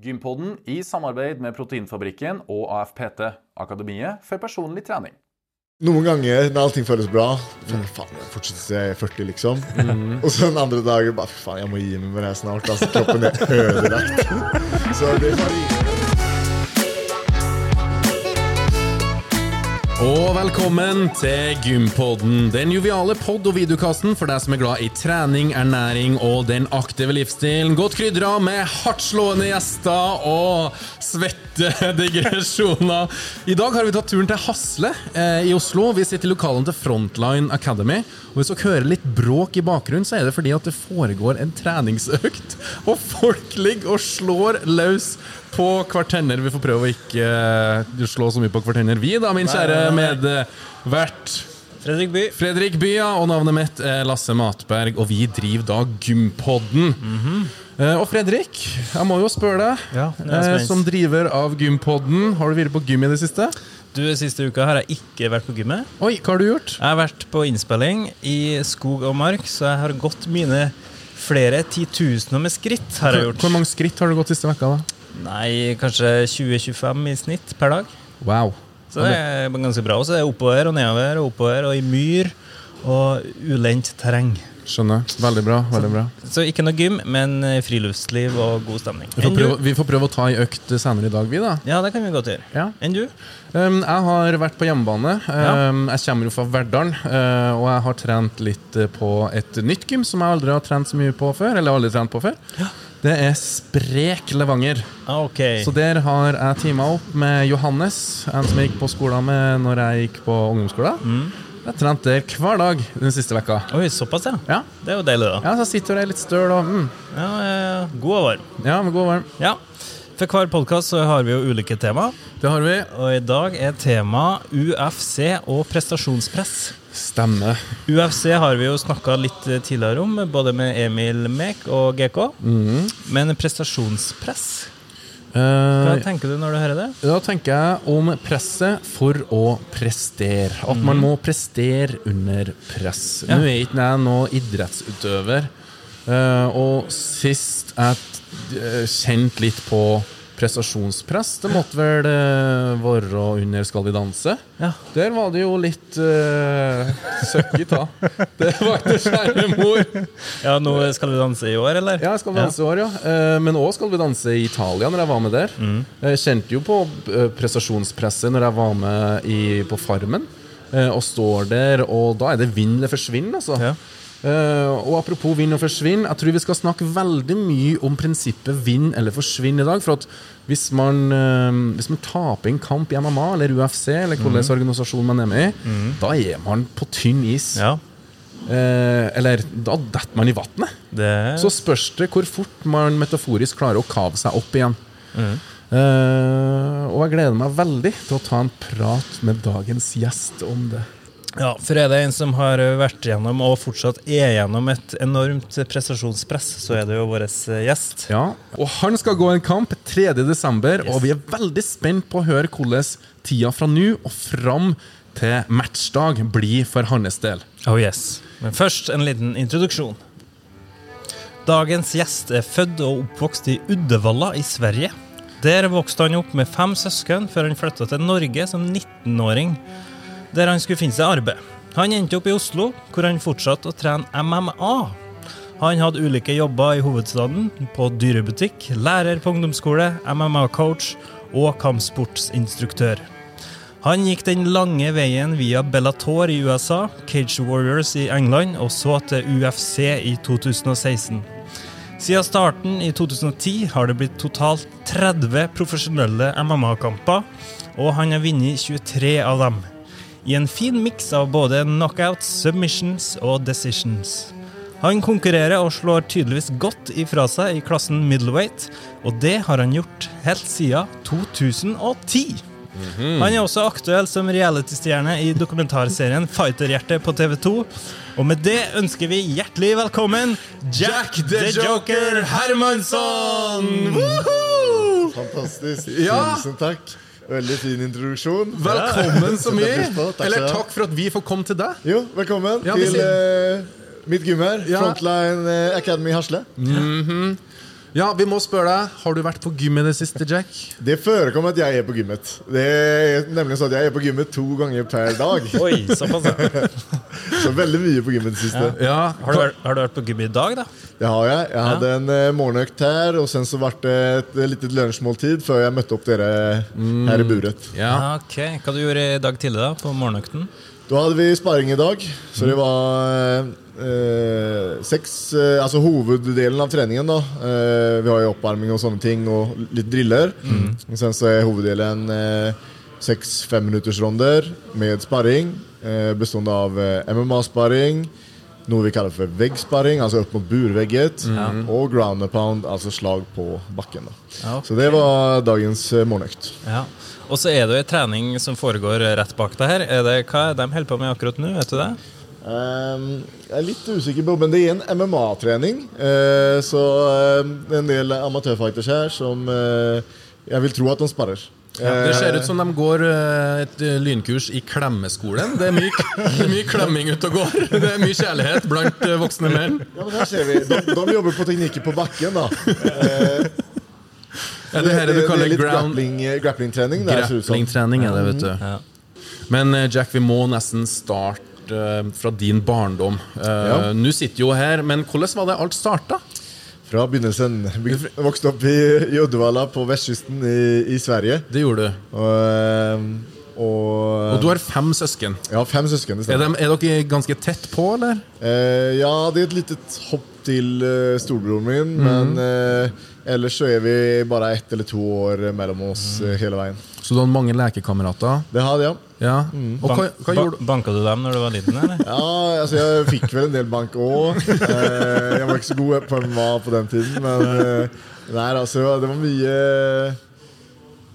Gympodden i samarbeid med Proteinfabrikken og AFPT, Akademiet for personlig trening. Noen ganger når allting føles bra for Faen, jeg fortsetter 40, liksom. Og så den andre dagen bare Faen, jeg må gi meg med det her snart. Altså, kroppen er ødelagt. så det er bare Og velkommen til Gympodden, den joviale pod- og videokasten for deg som er glad i trening, ernæring og den aktive livsstilen. Godt krydra med hardtslående gjester og svette digresjoner. I dag har vi tatt turen til Hasle eh, i Oslo. Vi sitter i lokalene til Frontline Academy. Og Hvis dere hører litt bråk i bakgrunnen, så er det fordi at det foregår en treningsøkt. Og folk ligger og slår løs på Kvartenner. Vi får prøve å ikke eh, slå så mye på Kvartenner, vi, da, min kjære medvert. Fredrik By. Fredrik By, ja, og navnet mitt er Lasse Matberg, og vi driver da Gympodden. Eh, og Fredrik, jeg må jo spørre deg, Ja, eh, som driver av Gympodden, har du vært på gym i det siste? Du, Siste uka har jeg ikke vært på gymmet. Oi, hva har du gjort? Jeg har vært på innspilling i skog og mark, så jeg har gått mine flere titusener med skritt. har jeg gjort. hvor mange skritt har du gått siste vekka da? Nei, kanskje 20-25 i snitt per dag. Wow. Så det er ganske bra. Og så er det oppover og nedover og oppover og i myr og ulendt terreng. Skjønner. Veldig bra. veldig bra. Så ikke noe gym, men eh, friluftsliv og god stemning. Vi får, prøve, vi får prøve å ta ei økt senere i dag, vi, da. Ja, det kan vi godt gjøre. Ja. Enn du? Um, jeg har vært på hjemmebane. Um, jeg kommer jo fra Verdalen, uh, og jeg har trent litt uh, på et nytt gym som jeg aldri har trent så mye på før. Eller aldri trent på før. Det er Sprek Levanger. Okay. Så der har jeg teama opp med Johannes, en som jeg gikk på skolen med når jeg gikk på ungdomsskolen. Mm. Jeg trente der hver dag den siste vekka. Oi, såpass, ja. Ja. Det er jo deilig, da. ja, så sitter jeg litt støl og mm, Ja, ja. God og varm. Ja, men god og varm. Ja. For hver podkast har vi jo ulike tema. Det har vi. Og i dag er tema UFC og prestasjonspress. Stemmer. UFC har vi jo snakka litt eh, tidligere om, både med Emil Mek og GK. Mhm. Men prestasjonspress, hva Uh, tenker du når du hører det? Da tenker jeg om presset for å prestere. At man må prestere under press. Ja. Nå er ikke jeg noen idrettsutøver. eh, og sist jeg uh, kjente litt på prestasjonspress, det måtte vel uh, være under Skal vi danse. Ja. Der var det jo litt uh, søkk i ta. Det var ikke kjære mor. Ja, nå skal vi danse i år, eller? Ja, Skal vi danse i år, ja. Uh, Men òg Skal vi danse i Italia, når jeg var med der. Jeg kjente jo på eh, prestasjonspresset når jeg var med i, på Farmen. eh, Og står der, og da er det vinn eller forsvinn, altså. Ja. Eh, og apropos vinn og forsvinn, jeg tror vi skal snakke veldig mye om prinsippet vinn eller forsvinn i dag. For at hvis man, uh, hvis man taper en kamp i MMA eller UFC, eller hvilken organisasjon man er med i, da er man på tynn is. Ja, Uh, eller da detter man i vannet. det Så spørs det hvor fort man metaforisk klarer å kave seg opp igjen. Mm. Og jeg gleder meg veldig til å ta en prat med dagens gjest om det. Ja, for er det en som har vært gjennom og fortsatt er gjennom et enormt prestasjonspress, så er det jo vår gjest. Ja, Og han skal gå en kamp 3.12., Yes. og vi er veldig spent på å høre hvordan tida fra nå og fram til matchdag blir for hans del. Oh yes. Men først en liten introduksjon. Dagens gjest er født og oppvokst i Uddevalla i Sverige. Der vokste han opp med fem søsken før han flytta til Norge som 19-åring, der han skulle finne seg arbeid. Han endte opp i Oslo, hvor han fortsatte å trene MMA. Han hadde ulike jobber i hovedstaden, på dyrebutikk, lærer på ungdomsskole, MMA-coach og kampsportsinstruktør. Han gikk den lange veien via Bellator i USA, Cage Warriors i England og så til UFC i 2016. Siden starten i 2010 har det blitt totalt 30 profesjonelle MMA-kamper, og han har vunnet 23 av dem. I en fin miks av både knockouts, submissions og decisions. Han konkurrerer og slår tydeligvis godt ifra seg i klassen middleweight, og det har han gjort helt siden 2010. Han er også aktuell som reality-stjerne i dokumentarserien Fighterhjerte på TV2. Og med det ønsker vi hjertelig velkommen Jack the Joker Hermansson! Woohoo! Fantastisk. Ja. Tusen takk. Veldig fin introduksjon. Velkommen så mye! Eller takk for at vi får komme til deg. Jo, velkommen Ja, til eh, mitt gym her. Ja. Frontline eh, Academy Hasle. Ja, vi må spørre deg, har du vært på gym i det siste, Jack? Det forekommer at jeg er på gymmet. Det er nemlig sånn at jeg er på gymmet to ganger per dag. Oi, såpass. ja. Så veldig mye på gymmet det siste. Ja, Har, du har du vært på gym i dag, da? Det har jeg. Jeg hadde en eh, morgenøkt her, og sen så ble det et eh, lite lunsjmåltid før jeg møtte opp dere her i buret. ja. Ok, Hva du gjorde i dag tidlig da, på morgenøkten? Da hadde vi sparing i dag, så det var eh, seks eh, Altså hoveddelen av treningen, da. Eh, vi har jo oppvarming og sånne ting, og litt driller. Mm. sen så er hoveddelen eh, seks femminuttersronder med sparring, eh, bestående av eh, MMA-sparring, noe vi kaller for veggsparring, altså opp mot burvegget, og ground and pound, altså slag på bakken. da. Okay. Så det var dagens eh, morgenøkt. Ja. Og så er det jo en trening som foregår rett bak deg her. Er det, hva er de holder på med akkurat nå? Vet du det? Um, jeg er litt usikker på, men det er en MMA-trening. Uh, så eh, det er en del amatørfighters her som uh, jeg vil tro at de sparer. Det ser ut som de går eh, et eh, lynkurs i klemmeskolen. Det er mye, det er mye klemming ute og går. Det er mye kjærlighet blant eh, voksne menn. Ja, men her ser vi. De, de jobber på teknikker på bakken, da. Eh, Er det her du det kaller er litt ground grappling-trening. det som. grapplingtrening? Er det, vet du. Ja. Men eh, Jack, vi må nesten starte eh, fra din barndom. Eh, Ja. Nå sitter jo her, men hvordan var det alt starta? Fra begynnelsen. Jeg Vokste opp i, i Uddevalla på vestkysten i, i Sverige. Det gjorde du. Og, eh, og, Og du har fem søsken. Ja, fem søsken. det Er, de, er dere ganske tett på, eller? Eh, ja, det er et lite hopp til eh, storebroren min, men eh, ellers så er vi bare ett eller to år mellom oss eh, hele veien. Så du hadde mange lekekamerater? Det hadde jeg. Ja. Og hva, hva gjorde ba banka du dem når du var liten, eller? Ja, altså jeg fikk vel en del bank òg. Eh, jeg var ikke så god på MMA på den tiden, men nei, altså, det var mye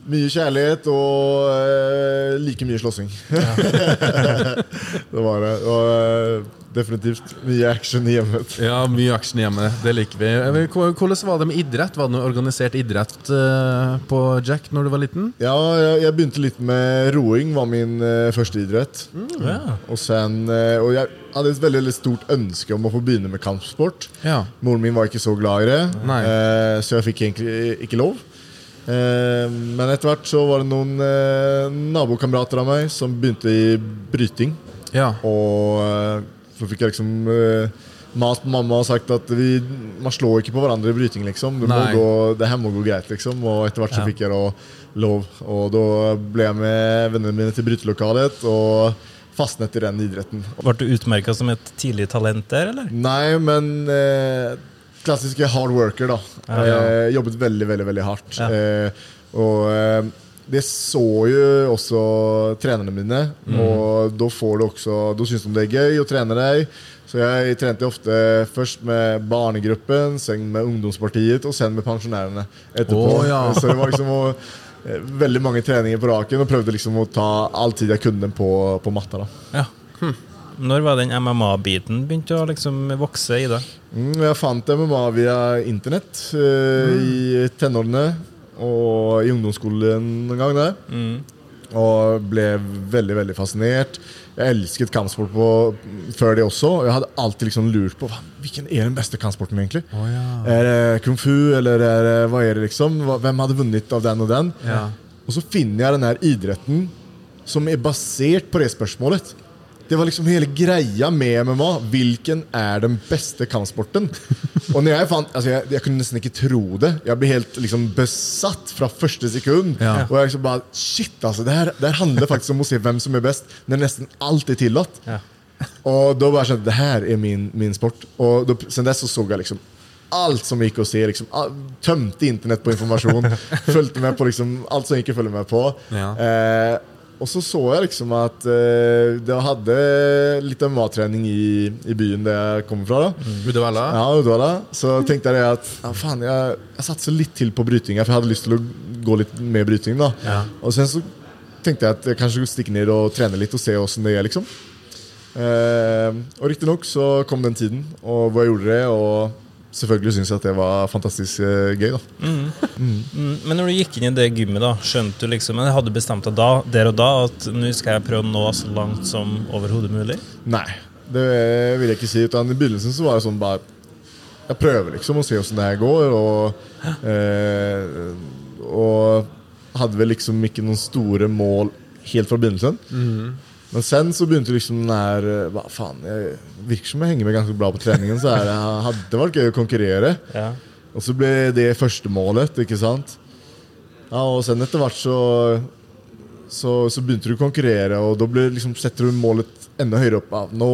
mye kjærlighet og like mye slåssing. det var det. Og definitivt mye action i hjemmet. Ja, mye action hjemme. Det liker vi. Hvordan var det med idrett? Var det noe organisert idrett eh, på Jack når du var liten? Ja, jeg, begynte litt med roing, var min eh, første idrett. Ja. Og, sen, eh, og jeg hadde et veldig, veldig stort ønske om å få begynne med kampsport. Ja. Moren min var ikke så glad i det, Nei. så jeg fikk egentlig ikke lov. Men etter hvert så var det noen nabokamerater av meg som begynte i bryting. ja. Og så fikk jeg liksom uh, mast på mamma og sagt at vi, man slår ikke på hverandre i bryting, liksom. Det, gå, det her må gå greit, liksom. Og etter hvert så fikk jeg da lov. Og da ble jeg med vennene mine til brytelokalet og fastnet i den idretten. Ble du utmerka som et tidlig talent der, eller? Nei, men eh, klassiske hard worker, da. Ja, ja. Eh, jobbet veldig, veldig veldig hardt. Ja. Eh, og eh, det så jo også trenerne mine, Mm. og da får du også Da syns de det er gøy å trene deg. Så jeg trente ofte først med barnegruppen, så med ungdomspartiet og sen med pensjonærene etterpå. Oh, ja. Så det var liksom å, eh, veldig mange treninger på raken, og prøvde liksom å ta all tid jeg kunne på, på matta. da Ja. Når var den MMA-biten begynte å liksom vokse i deg? Mm, jeg fant MMA via internett eh, i tenårene og i ungdomsskolen en gang der. Og ble veldig veldig fascinert. Jeg elsket kampsport på, før det også. og Jeg hadde alltid liksom lurt på hva, hvilken er den beste kampsporten. egentlig Er det kung fu, eller er det, hva er det liksom? Hvem hadde vunnet av den og den? Ja. Og så finner jeg den her idretten som er basert på det spørsmålet. Det var liksom hele greia med MMA. Hvilken er den beste kampsporten? Og når jeg fant altså jeg, jeg kunne nesten ikke tro det. Jeg ble helt liksom besatt fra første sekund. Ja. Og jeg liksom bare Shit, altså. Det her, det her handler faktisk om å se hvem som er best, når nesten alt er tillatt. Ja. Og da bare skjønte jeg det her er min, min sport. Og da, sen dess så så jeg liksom alt som gikk å se. Liksom, tømte internett på informasjon. fulgte med på liksom alt som gikk å følge med på. Ja. Eh, og så så jeg liksom at uh, det hadde litt av mattrening i, i byen der jeg kommer fra. da Uddevalla? ja, Uddevalla. Så tenkte jeg at ja, faen, jeg, jeg satser litt til på bryting. For jeg hadde lyst til å gå litt med bryting. da Ja. Og sen så tenkte jeg at jeg kanskje skulle stikke ned og trene litt og se åssen det er. liksom uh, Og riktignok så kom den tiden og hvor jeg gjorde det. Og selvfølgelig syns jeg at det var fantastisk eh, gøy. da Mm, Men når du gikk inn i det gymmet, da, skjønte du liksom Men hadde bestemt deg da, der og da at nå skal jeg prøve å nå så langt som overhodet mulig? Nei, det vil jeg ikke si. Utan I begynnelsen så var det sånn bare jeg prøver liksom å se hvordan det her går. Og, eh, og hadde vel liksom ikke noen store mål helt fra begynnelsen. Men sen så begynte liksom den her eh, Hva faen, jeg virker som jeg henger med ganske bra på treningen. Så det hadde vært gøy å konkurrere. Ja. Og så ble det første målet, ikke sant? Ja, og sen etter hvert så, så, så begynte du å konkurrere, og da ble, liksom, setter du målet enda høyere opp. Av. nå,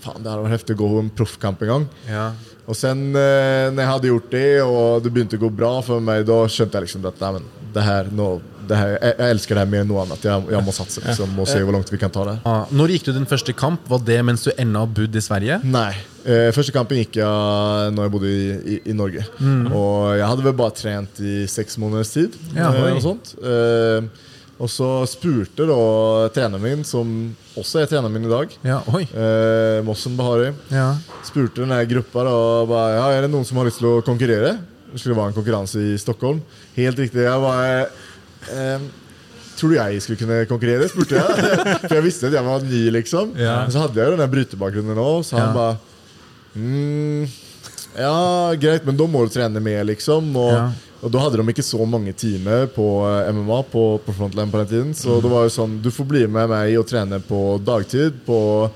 faen, det hadde vært heftig å gå en proffkamp en gang. Ja. Og sen eh, når jeg hadde gjort det, og det begynte å gå bra for meg, da skjønte jeg liksom at nei, men, det her, nå, jeg, jeg elsker det her mer enn noe annet. Jeg, jeg må satse liksom, og se hvor langt vi kan ta det. Ah, Når gikk du din første kamp? Var det mens du ennå bodd i Sverige? Nei. Eh, første kampen gikk jeg når jeg bodde i, i, i Norge. Og jeg hadde vel bare trent i seks måneders tid. Ja, eh, og sånt. Eh, og så spurte da treneren min, som også er treneren min i dag, Ja, eh, Mossen Bahari, Ja. spurte den gruppa da ba, ja, er det noen som har lyst til å konkurrere. Det skulle være en konkurranse i Stockholm. Helt riktig. Jeg bare eh, Tror du jeg skulle kunne konkurrere? spurte jeg. For jeg visste at jeg var ny, liksom. Ja. Men så hadde jeg jo den brytebakgrunnen nå, så han Ja. bare mm, Ja, greit, men da må du trene mer, liksom. Og, Ja. og da hadde de ikke så mange timer på eh, MMA på, på Frontline på den tiden. Så Mm. det var jo sånn Du får bli med meg og trene på dagtid på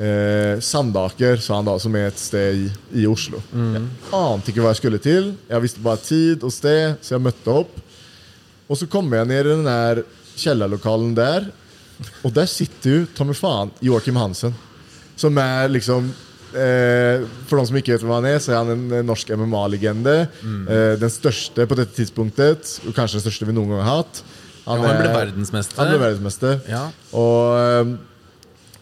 eh, Sandaker, sa han da, som er et sted i, i Oslo. Jeg ante ikke hva jeg skulle til. Jeg visste bare tid og sted, så jeg møtte opp. Og så kommer jeg ned i den der kjellerlokalen der, og der sitter jo, ta meg faen, Joakim Hansen. Som er liksom eh, For de som ikke vet hvem han er, så er han en eh, norsk MMA-legende. Eh, den største på dette tidspunktet, og kanskje den største vi noen gang har hatt. Han ble er- verdensmester. Han ble verdensmester. Ja. Og,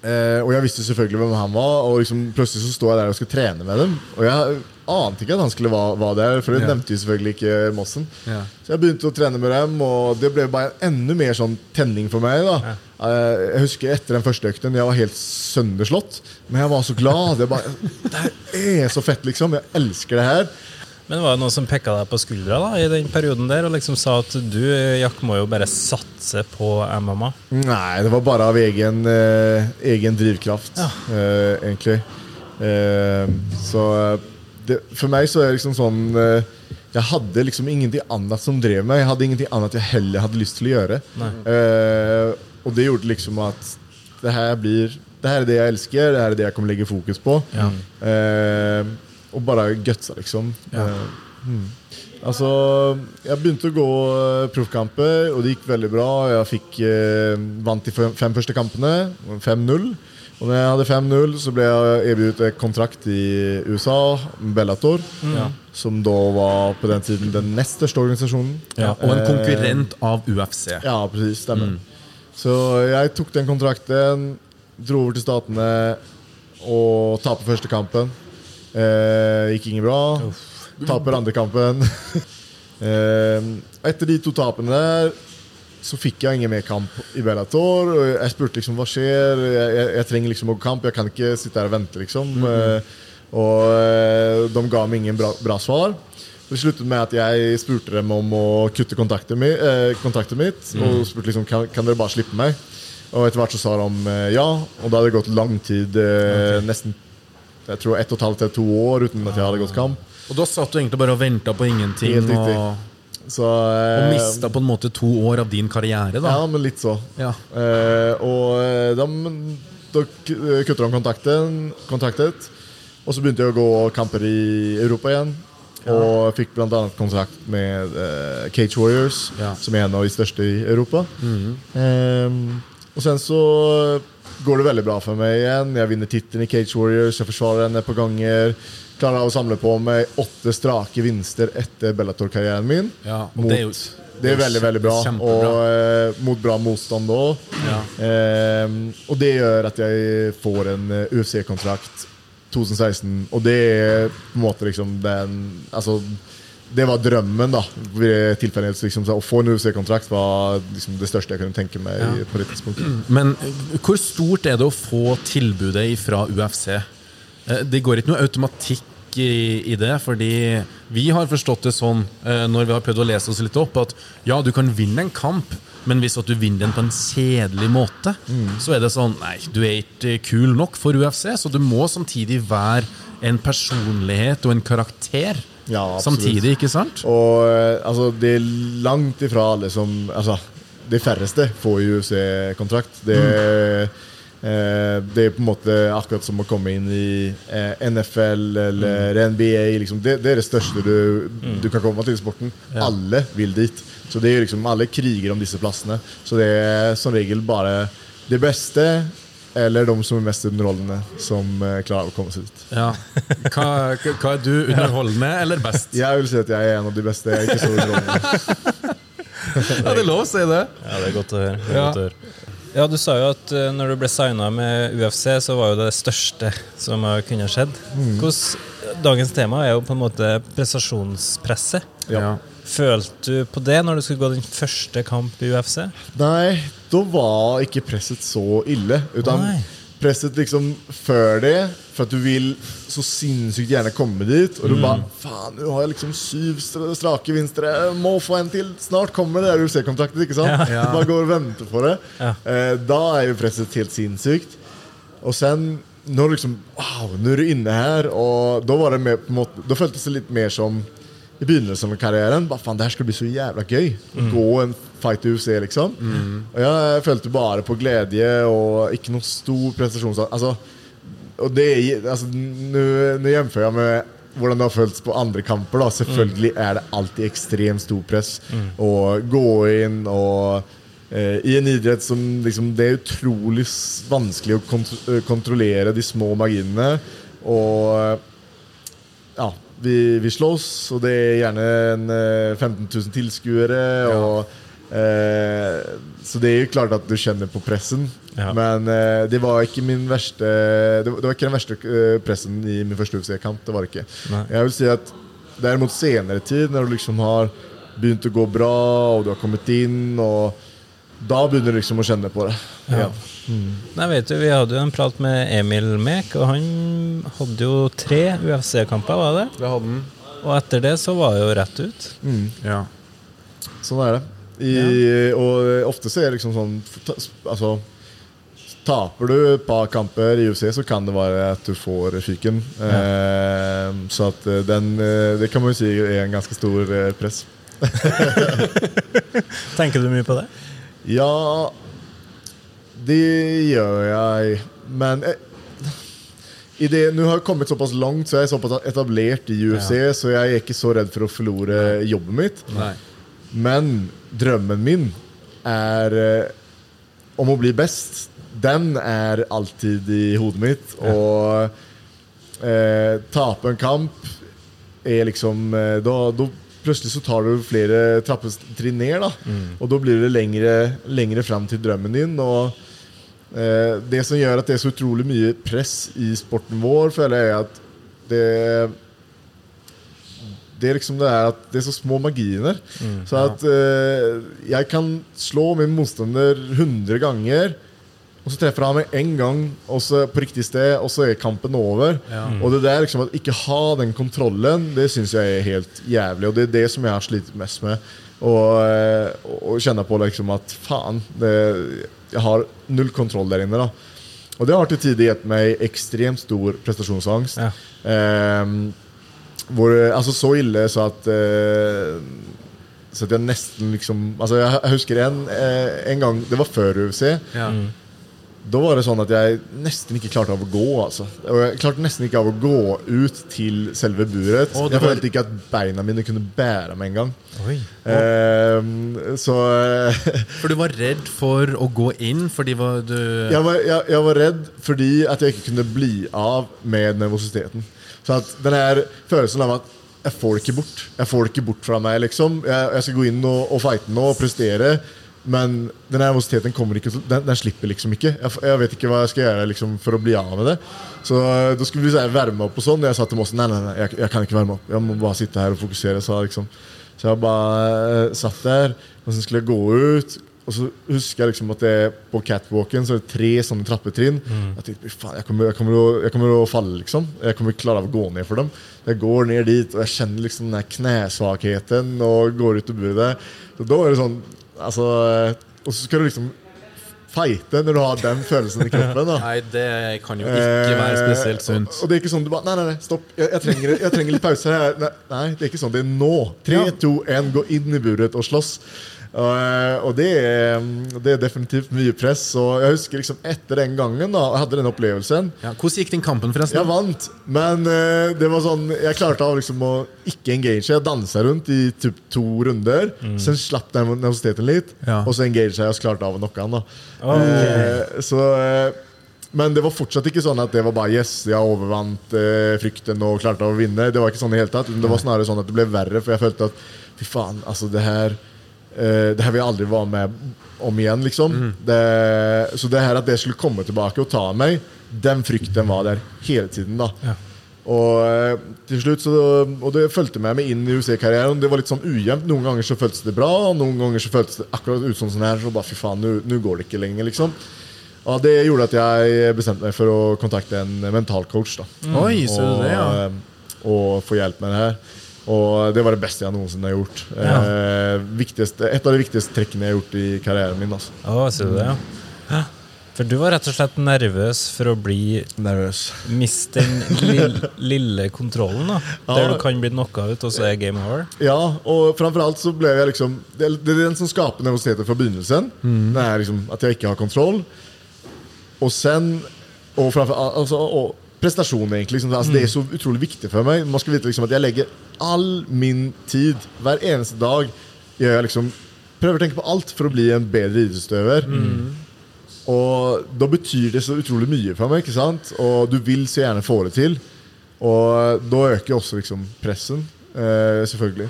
eh, og jeg visste selvfølgelig hvem han var, og liksom plutselig så står jeg der og skal trene med dem. Og jeg ante ikke at han skulle være, være der, for det Ja. nevnte jo selvfølgelig ikke Mossen. Ja. Så jeg begynte å trene med dem, og det ble bare enda mer sånn tenning for meg. da Ja. Jeg husker etter den første økten, jeg var helt sønderslått, men jeg var så glad. Bare, det er så fett, liksom. Jeg elsker det her. Men var det noen som pekka deg på skuldra da, i den perioden der og liksom sa at du, Jack, må jo bare satse på MMA? Nei, det var bare av egen, eh, egen drivkraft, eh, egentlig. Eh, så eh, det, for meg så er det liksom sånn eh, Jeg hadde liksom ingenting annet som drev meg. Jeg hadde ingenting annet jeg heller hadde lyst til å gjøre. Uh, og det gjorde liksom at det her blir Det her er det jeg elsker, det her er det jeg kommer legge fokus på. Eh, og bare gutsa, liksom. Ja. Uh, hmm. Altså, jeg begynte å gå proffkamper, og det gikk veldig bra. Jeg fikk vant de fem, fem første kampene, 5-0. Og når jeg hadde 5-0, så ble jeg erbjudet kontrakt i USA, Bellator. Som da var på den tiden den nest største organisasjonen. Ja, og en konkurrent av UFC. Ja, precis. Stemmer. Så jeg tok den kontrakten, dro over til Statene og taper første kampen. Eh, gikk ingen bra. Taper andre kampen. eh, etter de to tapene der så fikk jeg ingen mer kamp i Bellator. Jeg spurte liksom hva skjer. Jeg, jeg, jeg trenger liksom å gå kamp. Jeg kan ikke sitte her og vente, liksom. Eh, og eh, de ga meg ingen bra, bra svar. Det sluttet med at jeg spurte dem om å kutte kontaktet mi, uh, kontakten mitt. Og spurte liksom kan, kan dere bare slippe meg. Og etter hvert så sa de uh, ja. Og da hadde det gått lang tid. Eh, Nesten jeg tror ett og et halvt til to år uten at jeg hadde gått kamp. Og da satt du egentlig bare og venta på ingenting, Helt riktig. og, Så, og eh, mista på en måte to år av din karriere, da. Ja, men litt så. Ja. Eh, og da, da kutter han kontakten. Og så begynte jeg å gå kamper i Europa igjen. Og fikk bl.a. kontrakt med eh, Cage Warriors, Ja. som er en av de største i Europa. Eh, og sen så går det veldig bra for meg igjen. Jeg vinner tittelen i Cage Warriors, jeg forsvarer henne et par ganger. Klarer jeg å samle på meg åtte strake vinster etter Bellator-karrieren min. Ja, mot, det det er er, veldig, veldig bra. Og eh, mot bra motstand òg. Ja. Eh, og det gjør at jeg får en eh, UFC-kontrakt 2016. Og det er på en måte liksom den Altså, det var drømmen, da. Liksom, å få en UFC-kontrakt var liksom det største jeg kunne tenke meg Ja. på det tidspunktet. Men eh, hvor stort er det å få tilbudet fra UFC? Eh, Det går ikke noe automatikk i, i det, fordi vi har forstått det sånn eh, når vi har prøvd å lese oss litt opp, at ja, du kan vinne en kamp, men hvis at du vinner den på en kjedelig måte, så er det sånn Nei, du er ikke kul nok for UFC, så du må samtidig være en personlighet og en karakter Ja, samtidig, ikke sant? Og eh, altså, det er langt ifra alle som Altså, de færreste får UFC-kontrakt. Det, eh, det er på en måte akkurat som å komme inn i eh, NFL eller NBA. Liksom. Det, det er det største du, du kan komme til i sporten. Alle vil dit. Så det er liksom, Alle kriger om disse plassene. Så det er som regel bare de beste eller de som er mest underholdende, som eh, klarer å komme seg dit. Ja. Hva, hva er du, underholdende eller best? Jeg vil si at jeg er en av de beste. Jeg er ikke så underholdende. Ja, det er lov å si det. Ja, det er godt å høre. Ja. Du sa jo at eh, når du ble signa med UFC, så var jo det det største som kunne skjedd. Hvordan, dagens tema er jo på en måte prestasjonspresset. Ja. Følte du på det når du skulle gå din første kamp i UFC? Nei, da var ikke presset så ille. Utan Nei. Presset liksom før det, for at du vil så sinnssykt gjerne komme dit. Og du bare Faen, nå har jeg liksom syv strake vinstre. Jeg må få en til. Snart kommer det der UC-kontraktet ikke sant? Ja. ja. bare går og venter på det. Ja. Eh, da er jo presset helt sinnssykt. Og sen når du liksom Wow, nå er du inne her. Og da var det mer, på en måte Da føltes det litt mer som i begynnelsen av karrieren. Bare, faen, det her skal bli så jævla gøy. Gå en i UFC, liksom. Og jeg følte bare på glede og ikke noe stor prestasjon. Altså, og det altså, Nå nå jeg med hvordan det har føltes på andre kamper. da Selvfølgelig er det alltid ekstremt stor press å gå inn og eh, I en idrett som liksom, Det er utrolig vanskelig å kont eh, kontrollere de små marginene. Og ja, vi, vi slåss, og det er gjerne en, eh, 15 000 tilskuere. Og, eh, så det er jo klart at du kjenner på pressen. Ja. Men eh, det var ikke min verste Det var, det var ikke den verste eh, pressen i min første UFC-kamp. Det var det ikke. Nei. Jeg vil si at derimot senere tid, når du liksom har begynt å gå bra, og du har kommet inn, og da begynner du liksom å kjenne på det. Ja. Mm. Nei, vet du, Vi hadde jo en prat med Emil Mek, og han hadde jo tre UFC-kamper. var det? Det hadde han. Og etter det så var det jo rett ut. Ja. Sånn er det. I, Og ofte så er det liksom sånn Altså Taper du et par kamper i UFC, så kan det være at du får fyken. Eh, så at eh, den eh, Det kan man jo si er en ganske stor eh, press. Tenker du mye på det? Ja Det gjør jeg. Men eh, i det, Nå har jeg kommet såpass langt, så jeg er såpass etablert i UFC, så jeg er ikke så redd for å forlore jobben mitt. Nei. Men drømmen min er eh, om å bli best. Den er alltid i hodet mitt. Og eh, tape en kamp er liksom eh, da, da plutselig så tar du flere trappetrinn ned. da Og da blir det lengre, lengre fram til drømmen din. Og eh, det som gjør at det er så utrolig mye press i sporten vår, føler jeg er at det det liksom det er at det er så små marginer. så at eh, jeg kan slå min motstander 100 ganger, og så treffer han meg én gang også på riktig sted, og så er kampen over. Og det der liksom at ikke ha den kontrollen, det syns jeg er helt jævlig. Og det er det som jeg har slitt mest med. Og, eh, og kjenne på liksom at faen, det, jeg har null kontroll der inne. da Og det har til tider gitt meg ekstremt stor prestasjonsangst. Ja. Ehm, hvor, altså så ille så at uh, Så at jeg nesten liksom Altså Jeg, jeg husker en, eh, en gang Det var før UFC. Ja. Da var det sånn at jeg nesten ikke klarte av å gå. Altså. Og jeg klarte nesten ikke av å gå ut til selve buret. Å, var... jeg følte ikke at beina mine kunne bære meg engang. Ehm, så eh, For du var redd for å gå inn fordi var du jeg var, jeg, jeg var redd fordi at jeg ikke kunne bli av med nervøsiteten. Så at den her følelsen av at jeg får det ikke bort. Jeg får det ikke bort fra meg. liksom Jeg, jeg skal gå inn og, og fighte nå og prestere. Men den nervøsiteten kommer ikke den, den slipper liksom ikke. Jeg, jeg vet ikke hva jeg skal gjøre liksom, for å bli av med det. Så eh, da skulle vi være med opp og sånn. Jeg sa til Mossen nei, nei, nei, jeg, jeg kan ikke varme opp. Jeg må bare sitte her og fokusere. Så, liksom. så jeg bare eh, satt der, og så skulle jeg gå ut. Og så husker jeg liksom at det på catwalken så er det tre sånne trappetrinn. Jeg tenkte, faen, jeg kommer, jeg, kommer å, jeg kommer å falle, liksom. Jeg kommer ikke klare av å gå ned for dem. Jeg går ned dit, og jeg kjenner liksom den knesvakheten og går ut og buret. Så da er det sånn altså, Og så skal du liksom fighte når du har den følelsen i kroppen. da Nei, det kan jo ikke være spesielt sunt. Eh, og det er ikke sånn du bare Nei, nei, nei, stopp. Jeg, jeg, trenger, jeg trenger litt pause. Nei, nei, det er ikke sånn. Det er nå. Tre, to, én, gå inn i buret og slåss. Eh, og det er, det er definitivt mye press. Og jeg husker liksom etter den gangen, da jeg hadde den opplevelsen Ja, hvordan gikk den kampen, forresten? Jeg vant, men uh, det var sånn Jeg klarte liksom å ikke engage. Jeg dansa rundt i typ to runder. Så slapp den nervøsiteten litt, Ja. og så engage jeg og klarte av å knocke han. da Så eh, men det var fortsatt ikke sånn at det var bare yes, jeg overvant eh, frykten og klarte å vinne. Det var ikke sånn i hele tatt Det var snarere sånn at det ble verre, for jeg følte at fy faen, altså det her eh, Det her vil jeg aldri være med om igjen, liksom. Det, så det her at det skulle komme tilbake og ta meg, den frykten var der hele tiden. da Og eh, til slutt så Og det fulgte med meg inn i UC-karrieren. Det var litt sånn ujevnt. Noen ganger så føltes det bra, og noen ganger så føltes det akkurat ut som sånn her. Så bare fy faen, nå- går det ikke lenger, liksom. Og det gjorde at jeg bestemte meg for å kontakte en mentalcoach. da Oi, så og, det, ja. eh, og få hjelp med det her. Og det var det beste jeg noensinne har gjort. Eh, et av de viktigste trekkene jeg har gjort i karrieren min. Altså. Oh, ser du det, ja. For du var rett og slett nervøs for å bli Nervøs. miste den lille, lille kontrollen, da. Ja. Der du kan bli knocka ut, og så er game over. Ja, og framfor alt så ble jeg liksom Det er, den som skaper nervøsiteten fra begynnelsen. Det er liksom At jeg ikke har kontroll. Og sen Og framfor alt altså, og prestasjon, egentlig. Liksom. Altså, Det er så utrolig viktig for meg. Man skal vite liksom at jeg legger all min tid, hver eneste dag, jeg liksom Prøver å tenke på alt for å bli en bedre idrettsutøver. Og da betyr det så utrolig mye for meg, ikke sant? Og du vil så gjerne få det til. Og da øker også liksom pressen, eh, selvfølgelig.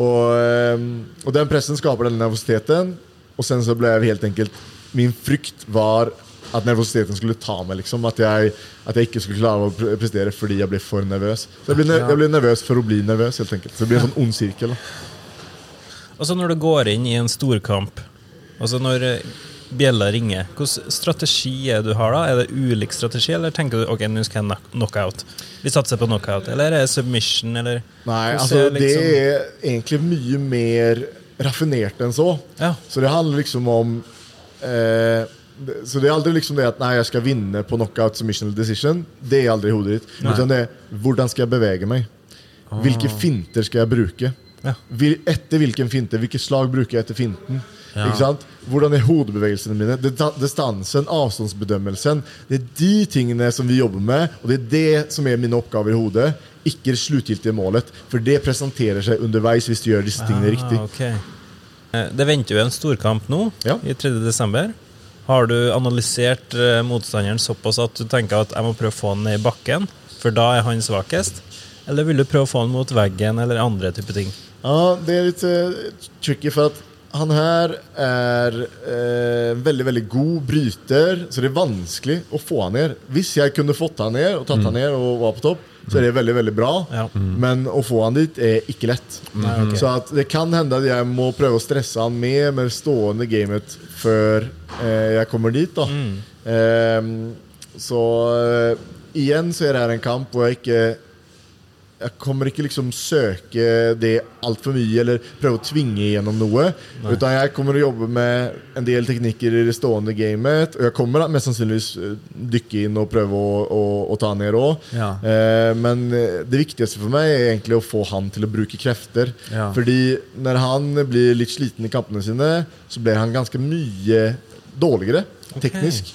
Og, eh, og den pressen skaper den nervøsiteten. Og sen så ble jeg helt enkelt Min frykt var at nervøsiteten skulle ta meg. liksom At jeg, at jeg ikke skulle klare å prestere fordi jeg ble for nervøs. Så jeg ble, jeg ble nervøs for å bli nervøs. helt enkelt Så det blir en sånn ond sirkel. Altså når du går inn i en storkamp, altså når eh, bjella ringer, hvilken strategi er du har da? Er det ulik strategi, eller tenker du ok, nå skal jeg knock- knockout? Vi satser på knockout. Eller er det submission, eller Nei, altså altså liksom... det er egentlig mye mer raffinert enn så. Ja. Så det handler liksom om eh, Så det er aldri liksom det at nei, jeg skal vinne på knockout submission eller decision. Det er aldri i hodet ditt. Utan det er hvordan skal jeg bevege meg? Hvilke finter skal jeg bruke? Ja. Vil- Etter hvilken finte? Hvilke slag bruker jeg etter finten? Ja. Ikke sant? Hvordan er hodebevegelsene mine? Distansen, avstandsbedømmelsen. Det er de tingene som vi jobber med, og det er det som er mine oppgaver i hodet. Ikke det sluttgiltige målet. For det presenterer seg underveis hvis du gjør disse tingene riktig. Ah, ok. Eh, Det venter jo en storkamp nå, Ja. i 3. Har du analysert eh, motstanderen såpass at du tenker at jeg må prøve å få han ned i bakken, for da er han svakest? Eller vil du prøve å få han mot veggen, eller andre typer ting? Ja, det er litt uh, tricky, for at han her er eh, veldig veldig god bryter, så det er vanskelig å få han ned. Hvis jeg kunne fått han ned og tatt han ned og var på topp, så er det veldig veldig bra. Ja. Men å få han dit er ikke lett. Nei, okay. Så det kan hende at jeg må prøve å stresse han med med stående gamet før eh, jeg kommer dit. da Ehm, Så eh, igjen så er det her en kamp hvor jeg ikke jeg kommer ikke liksom søke det altfor mye eller prøve å tvinge igjennom noe. Utan jeg kommer å jobbe med en del teknikker i det stående gamet. Og jeg kommer mest sannsynligvis eh, dykke inn og prøve å, å, å ta ned òg. Ja. Eh, men eh, det viktigste for meg er egentlig å få han til å bruke krefter. Ja. Fordi når han blir litt sliten i kampene sine, så blir han ganske mye dårligere teknisk.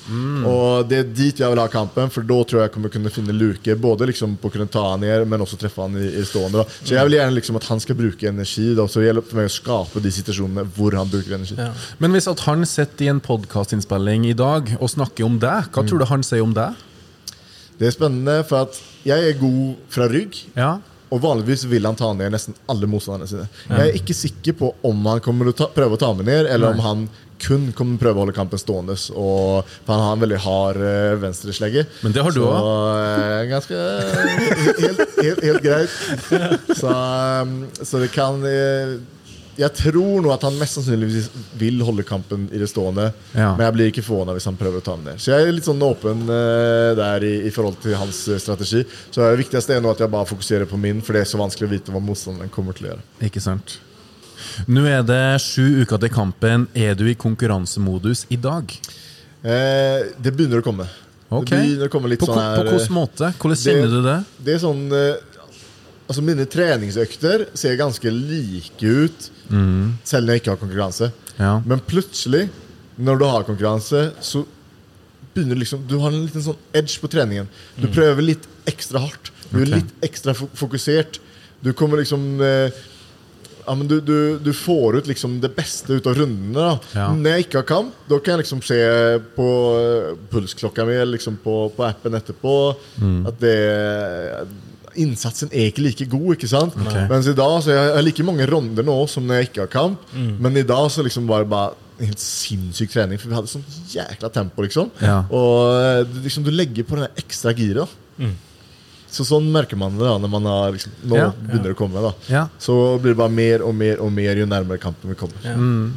Og det er dit jeg vil ha kampen, for da tror jeg jeg kommer kunne finne luke. Både liksom på å kunne ta han ned, men også treffe han i, i stående. Da. Så jeg vil gjerne liksom at han skal bruke energi. Da. Så det gjelder for meg å skape de situasjonene hvor han bruker energi. Ja. Men hvis at han sitter i en podkastinnspilling i dag og snakker om deg, hva tror du han sier om deg? Det er spennende, for at jeg er god fra rygg. Ja. Og vanligvis vil han ta ned nesten alle motstanderne sine. Jeg er ikke sikker på om han kommer å ta, prøve å ta meg ned, eller om han kun kommer prøve å holde kampen stående. Og, for han har en veldig hard uh, venstreslegge. Men det har du òg. også. eh, ganske helt, helt, helt greit. Så, um, så det kan uh, Jeg tror nå at han mest sannsynligvis vil holde kampen i det stående. Ja. Men jeg blir ikke forvåna hvis han prøver å ta den ned. Så jeg er litt sånn åpen uh, der i, i forhold til hans eh, strategi. Så det viktigste er nå at jeg bare fokuserer på min, for det er så vanskelig å vite hva motstanderen kommer til å gjøre. Ikke sant. Nå er det sju uker til kampen. Er du i konkurransemodus i dag? Eh, det begynner å komme. Okay. Å komme På, sånn her på hvilken måte? Hvordan kjenner du det? Det er sånn eh, Altså Mine treningsøkter ser ganske like ut selv når jeg ikke har konkurranse. Ja. Men plutselig, når du har konkurranse, så begynner du liksom Du har en liten sånn edge på treningen. Du prøver litt ekstra hardt. Du er litt ekstra fokusert. Du kommer liksom eh, ja, men du, du, du får ut liksom det beste ut av rundene. da Ja. Når jeg ikke har kamp, da kan jeg liksom se på eh, pulsklokka mi eller liksom på, på appen etterpå at det Innsatsen er ikke like god, ikke sant? Mens i dag så jeg, jeg har like mange runder nå som når jeg ikke har kamp. Men i dag så liksom var det bare helt sinnssyk trening, for vi hadde sånn jækla tempo, liksom. Ja. Og eh, liksom, du legger på den ekstra giret. da. Så sånn merker man det da når man har liksom, Nå Ja. begynner det å komme. da Ja. Så blir det bare mer og mer og mer jo nærmere kampen vi kommer.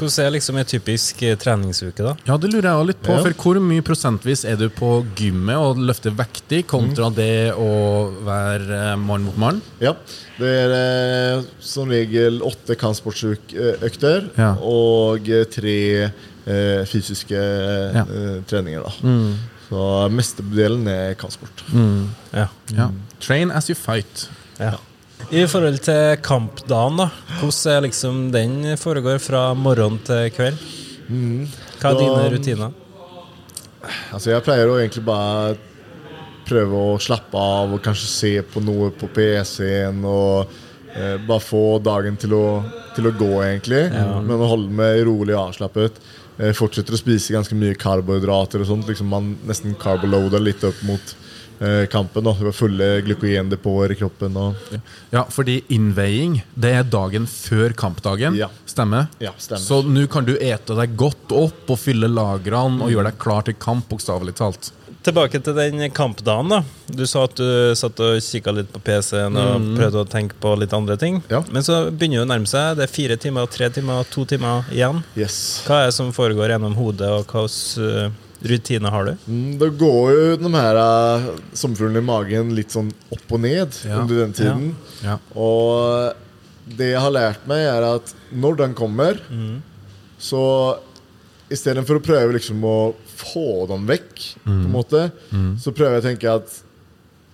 Hvordan er liksom en typisk eh, treningsuke, da? Ja, det lurer jeg litt på. Ja. For hvor mye prosentvis er du på gymmet og løfter vektig, kontra Mm. det å være eh, mann mot mann? Ja, Det er eh, som regel åtte kampsportsøkter Ja. og tre eh, fysiske Ja. eh, treninger. da Så mestedelen er kampsport. Ja. Ja. Train as you fight. ja. I forhold til kampdagen, da. Hvordan er liksom den foregår fra morgen til kveld? Hva er Da- dine rutiner? Altså Jeg pleier å egentlig bare prøve å slappe av og kanskje se på noe på PC-en. Og eh, bare få dagen til å, til å gå, egentlig. Men å holde meg rolig og avslappet. Eh, fortsetter å spise ganske mye karbohydrater og sånt. Liksom man nesten carboloader litt opp mot eh, kampen. Da. Fulle glykogendepoter i kroppen. Og, Ja, fordi innveiing, det er dagen før kampdagen. Ja. Stemmer? Ja, stemmer. Så nå kan du ete deg godt opp og fylle lagrene og gjøre deg klar til kamp, bokstavelig talt. Tilbake til den kampdagen. da Du sa at du satt og kikka litt på PC-en og prøvde å tenke på litt andre ting. Ja. Men så begynner det å nærme seg. Det er fire timer, tre timer, to timer igjen. yes. Hva er det som foregår gjennom hodet, og hva slags uh, rutiner har du? Mm, Da går jo de her uh, sommerfuglene i magen litt sånn opp og ned Ja. under den tiden. Ja. Og det jeg har lært meg, er at når den kommer, så istedenfor å prøve liksom å få dem vekk, på en måte, så prøver jeg å tenke at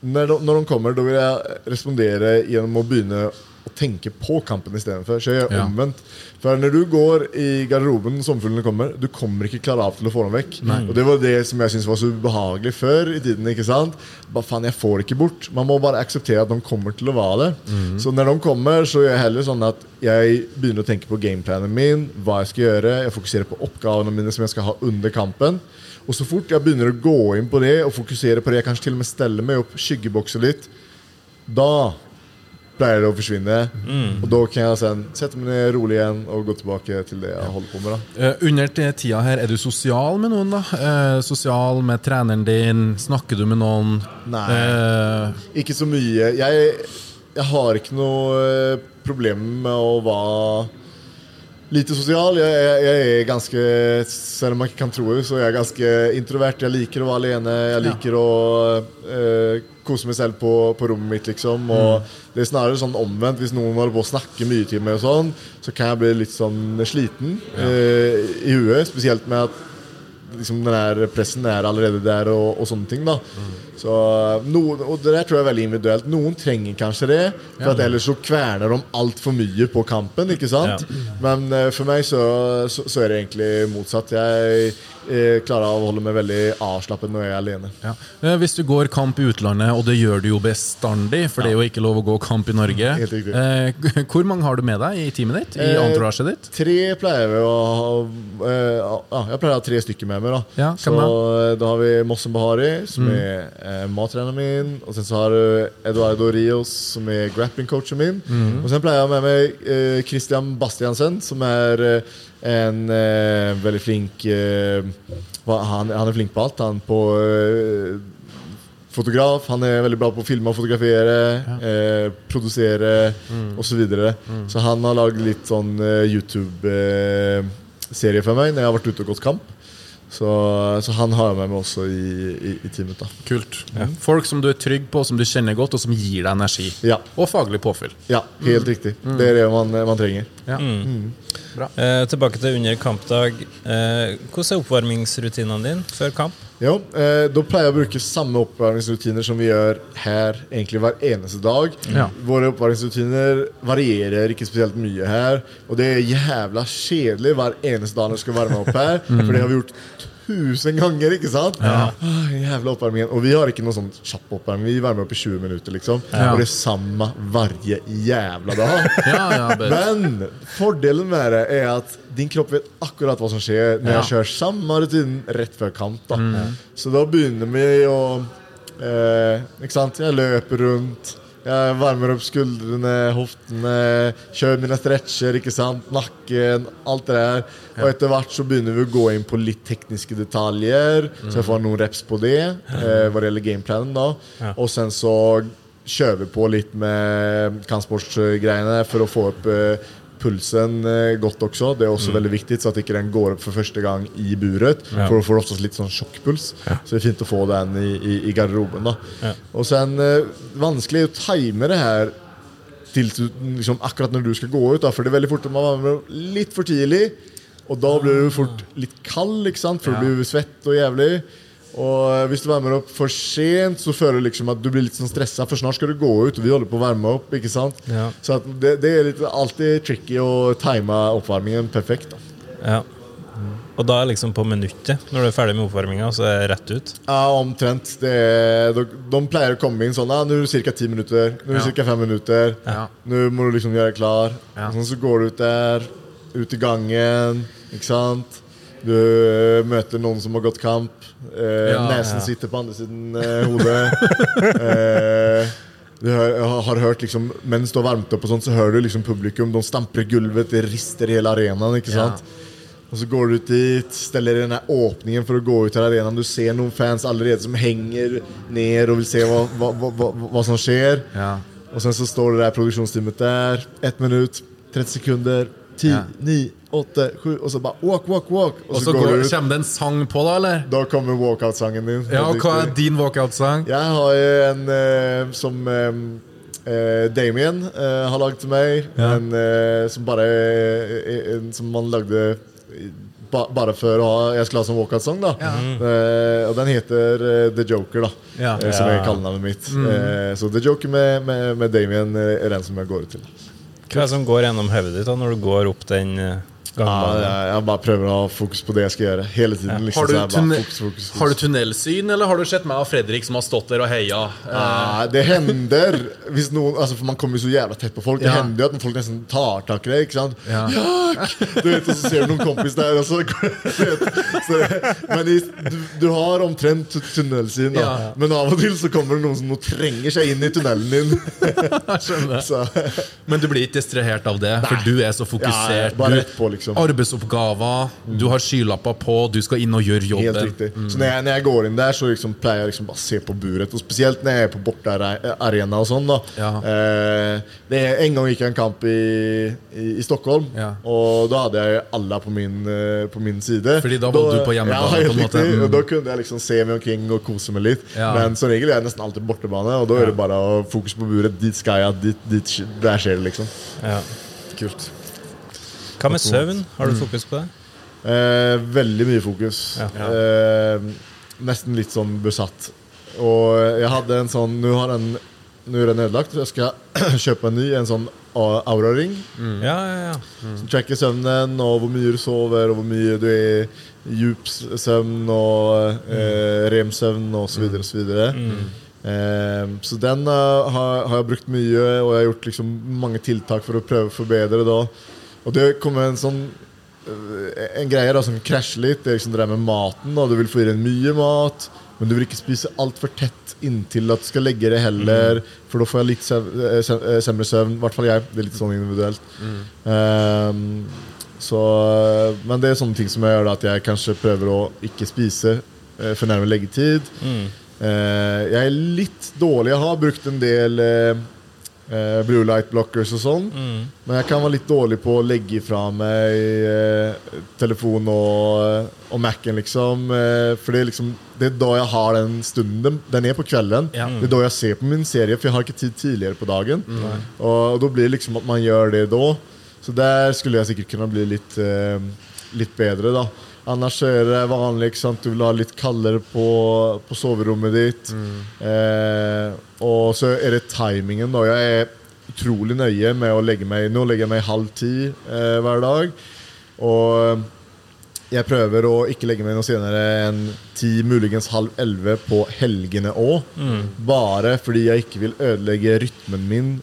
når de, når de kommer, da vil jeg respondere gjennom å begynne tenke på kampen istedenfor. Så jeg gjør Ja. omvendt. For når du går i garderoben sommerfuglene kommer, du kommer ikke klare av til å få dem vekk. Og det var det som jeg syntes var så ubehagelig før i tiden. ikke sant? Bare faen, jeg får det ikke bort. Man må bare akseptere at de kommer til å være der. Så når de kommer, så gjør jeg heller sånn at jeg begynner å tenke på gameplanen min, hva jeg skal gjøre. Jeg fokuserer på oppgavene mine som jeg skal ha under kampen. Og så fort jeg begynner å gå inn på det og fokusere på det, jeg kanskje til og med steller meg opp, skyggebokser litt, da pleier det å forsvinne. Og da kan jeg sen sette meg ned rolig igjen og gå tilbake til det jeg holder på med. da Uh, under tida her, er du sosial med noen, da? Uh, sosial med treneren din? Snakker du med noen? Nei. uh, Ikke så mye. Jeg, jeg har ikke noe problem med å være lite sosial. Jeg, jeg, jeg er ganske Selv om man ikke kan tro det, så er jeg ganske introvert. Jeg liker å være alene. Jeg liker å eh, kose meg selv på, på rommet mitt, liksom. Og det er snarere sånn omvendt. Hvis noen holder på å snakke mye til meg, og sånn, så kan jeg bli litt sånn sliten eh, i huet. Spesielt med at liksom den der pressen er allerede der, og, og sånne ting. da så, noen, Og det der tror jeg er veldig individuelt. Noen trenger kanskje det, for at ellers så kverner de altfor mye på kampen. ikke sant? Men eh, for meg så, så, så er det egentlig motsatt. Jeg eh, klarer å holde meg veldig avslappet når jeg er alene. ja. Eh, hvis du går kamp i utlandet, og det gjør du jo bestandig, for det er jo ikke lov å gå kamp i Norge, eh, hvor mange har du med deg i teamet ditt? I Eh, ditt? Tre pleier vi å ha eh, Jeg pleier å ha tre stykker med meg. da Ja, Så eh, da har vi Mossen Bahari, som er eh, mattreneren min. Og sen så har du Eduardo Rios, som er grappling-coachen min. Og sen pleier jeg å ha med meg eh, Christian Bastiansen, som er eh, en eh, veldig flink eh, han, han er flink på alt. Han på eh, fotograf. Han er veldig bra på å filme og fotografere, eh, produsere osv. Så, videre. så han har lagd litt sånn YouTube-serie for meg når jeg har vært ute og gått kamp. Så, så han har jeg med meg også i, i, i teamet. da Kult. Folk som du er trygg på, som du kjenner godt, og som gir deg energi. Ja, Og faglig påfyll. ja helt riktig. Det er det man, man trenger. Ja. Bra. Eh, tilbake til under kampdag. Eh, hvordan er oppvarmingsrutinene dine før kamp? Jo, eh, Da pleier jeg å bruke samme oppvarmingsrutiner som vi gjør her egentlig hver eneste dag. Ja. Våre oppvarmingsrutiner varierer ikke spesielt mye her. Og det er jævla kjedelig hver eneste dag når vi skal varme opp her. For det har vi gjort tusen ganger, ikke sant? Ah, jævla oppvarmingen. Og vi har ikke noe sånn kjapp oppvarming. Vi varmer opp i 20 minutter, liksom. Ja. Og det er samme hver jævla dag. Ja, ja. Men fordelen med det er at din kropp vet akkurat hva som skjer når Ja. jeg kjører samme rutinen rett før kamp. da Så da begynner vi å eh, Ikke sant? Jeg løper rundt. Jeg varmer opp skuldrene, hoftene, kjører mine stretcher, ikke sant? nakken, alt det der. Og etter hvert så begynner vi å gå inn på litt tekniske detaljer, så jeg får noen reps på det eh, hva det gjelder gameplanen. da Ja. Og sen så kjører vi på litt med kampsportsgreiene for å få opp eh, pulsen eh, godt også. Det er også veldig viktig, så at ikke den går opp for første gang i buret. Ja. For du får oftest litt sånn sjokkpuls. Så det er fint å få den i, i, i garderoben. da Ja. Og sen eh, vanskelig å time det her til liksom, akkurat når du skal gå ut. da For det er veldig fort man varmer litt for tidlig. Og da blir du fort litt kald, ikke sant? for Ja. du blir svett og jævlig. Og hvis du varmer opp for sent, så føler du liksom at du blir litt sånn stressa, for snart skal du gå ut, og vi holder på å varme opp. ikke sant? Ja. Så det, det er litt, alltid tricky å time oppvarmingen perfekt. da Ja. Og da er liksom på minuttet, når du er ferdig med oppvarminga, så er det rett ut? Ja, omtrent. Det er, de, de pleier å komme inn sånn ja, Nå er det ca. ti minutter. Nå er det Ja. ca. fem minutter. Ja. Nå må du liksom gjøre deg klar. Ja. Sånn så går du ut der, ut i gangen, ikke sant. Du eh, møter noen som har gått kamp. Eh, Ja, nesen ja. sitter på andre siden eh, hodet. eh, du har, har, hørt liksom Mens du har varmet opp, og sånt, så hører du liksom publikum. De stamper i gulvet, det rister hele arenaen. ikke Ja. sant? Og så går du ut dit, steller i den åpningen for å gå ut til arenaen. Du ser noen fans allerede som henger ned og vil se hva, hva, hva, hva, som skjer. Ja. Og sen så står det der produksjonsteamet der. Ett minutt, 30 sekunder, 10, Ja. 9, 8, 7 Og så bare walk, walk, walk. Og, Og så, så går går, du ut. kommer det en sang på, da, eller? Da kommer walkout-sangen din. Ja, og Hva er din walkout-sang? Jeg har jo en eh, som eh, eh, Damien eh, har lagd til meg. Ja. En eh, som bare eh, en, Som man lagde ba, bare for å ha Jeg skulle ha som walkout-sang. da Eh, Og den heter eh, The Joker, da. Ja. eh, som Ja. er kallenavnet mitt. Eh, så The Joker med, med, med Damien er den som jeg går ut til. Hva er det som går gjennom hodet ditt da, når du går opp den eh, Ja, jeg, jeg bare prøver å ha fokus på det jeg skal gjøre. Hele tiden. Liksom, Har du, bare, fokus, fokus, fokus. har du tunnelsyn, eller har du sett meg og Fredrik som har stått der og heia? Ja, Nei, det hender noen, altså For man kommer jo så jævla tett på folk. Det Ja. hender jo at folk nesten tar tak i deg. Ikke sant? Ja. Du vet, Og så ser du noen kompis der, og så, så Men du, du har omtrent tunnelsyn, da. Ja. Men av og til så kommer det noen som trenger seg inn i tunnelen din. Skjønner. Så, Men du blir ikke distrahert av det, for du er så ja, fokusert. bare rett på, liksom. Arbeidsoppgaver, du har skylapper på, du skal inn og gjøre Helt riktig. riktig. Så når jeg, når jeg går inn der, så liksom pleier jeg liksom bare å se på buret. Og spesielt når jeg er på bortearena og sånn. da Ja. eh, det En gang gikk jeg en kamp i, i, i Stockholm, Ja. og da hadde jeg alle på min, eh, på min side. Fordi da var du på hjemmebane, Ja, på en måte. Mm. Og da kunne jeg liksom se meg omkring og kose meg litt. Ja. Men som regel er jeg nesten alltid på bortebane, og da er det bare fokus på buret. Dit skal jeg, dit, dit, der skjer det, liksom. Ja. Kult. Hva med søvn? Har du fokus på det? Eh, veldig mye fokus. Ja. Eh, nesten litt sånn besatt. Og jeg hadde en sånn Nå har den Nå er den ødelagt, så jeg skal kjøpe en ny. En sånn Aura-ring. Ja, ja, ja. Som tracker søvnen, og hvor mye du sover, og hvor mye du er i djup søvn, og eh, rem-søvn, og så videre, og så videre. Eh, så den uh, har, har jeg brukt mye, og jeg har gjort liksom mange tiltak for å prøve å forbedre da. Og det kommer en sånn eh, En greie da som krasjer litt, det er liksom det der med maten. Da. Du vil få i deg mye mat, men du vil ikke spise altfor tett inntil at du skal legge det heller. For da får jeg litt sev- eh, eh, semre søvn. I hvert fall jeg. Det er litt sånn individuelt. Ehm, så, men det er sånne ting som jeg gjør da, at jeg kanskje prøver å ikke spise eh, for nærme leggetid. Eh, jeg er litt dårlig. Jeg har brukt en del eh, eh, blue light blockers og sånn. Men jeg kan være litt dårlig på å legge fra meg eh, telefon og, og Mac-en, liksom. Eh, for det er liksom Det er da jeg har den stunden. Den, er på kvelden. Ja. Det er da jeg ser på min serie, for jeg har ikke tid tidligere på dagen. Og, da blir det liksom at man gjør det da. Så der skulle jeg sikkert kunne bli litt, eh, litt bedre, da. Annars er det vanlig ikke sant? du vil ha litt kaldere på, på soverommet ditt. Eh, og så er det timingen. da Jeg er utrolig nøye med å legge meg Nå legger jeg meg halv ti eh, hver dag. Og jeg prøver å ikke legge meg noe senere enn ti, muligens halv elleve på helgene òg. Bare fordi jeg ikke vil ødelegge rytmen min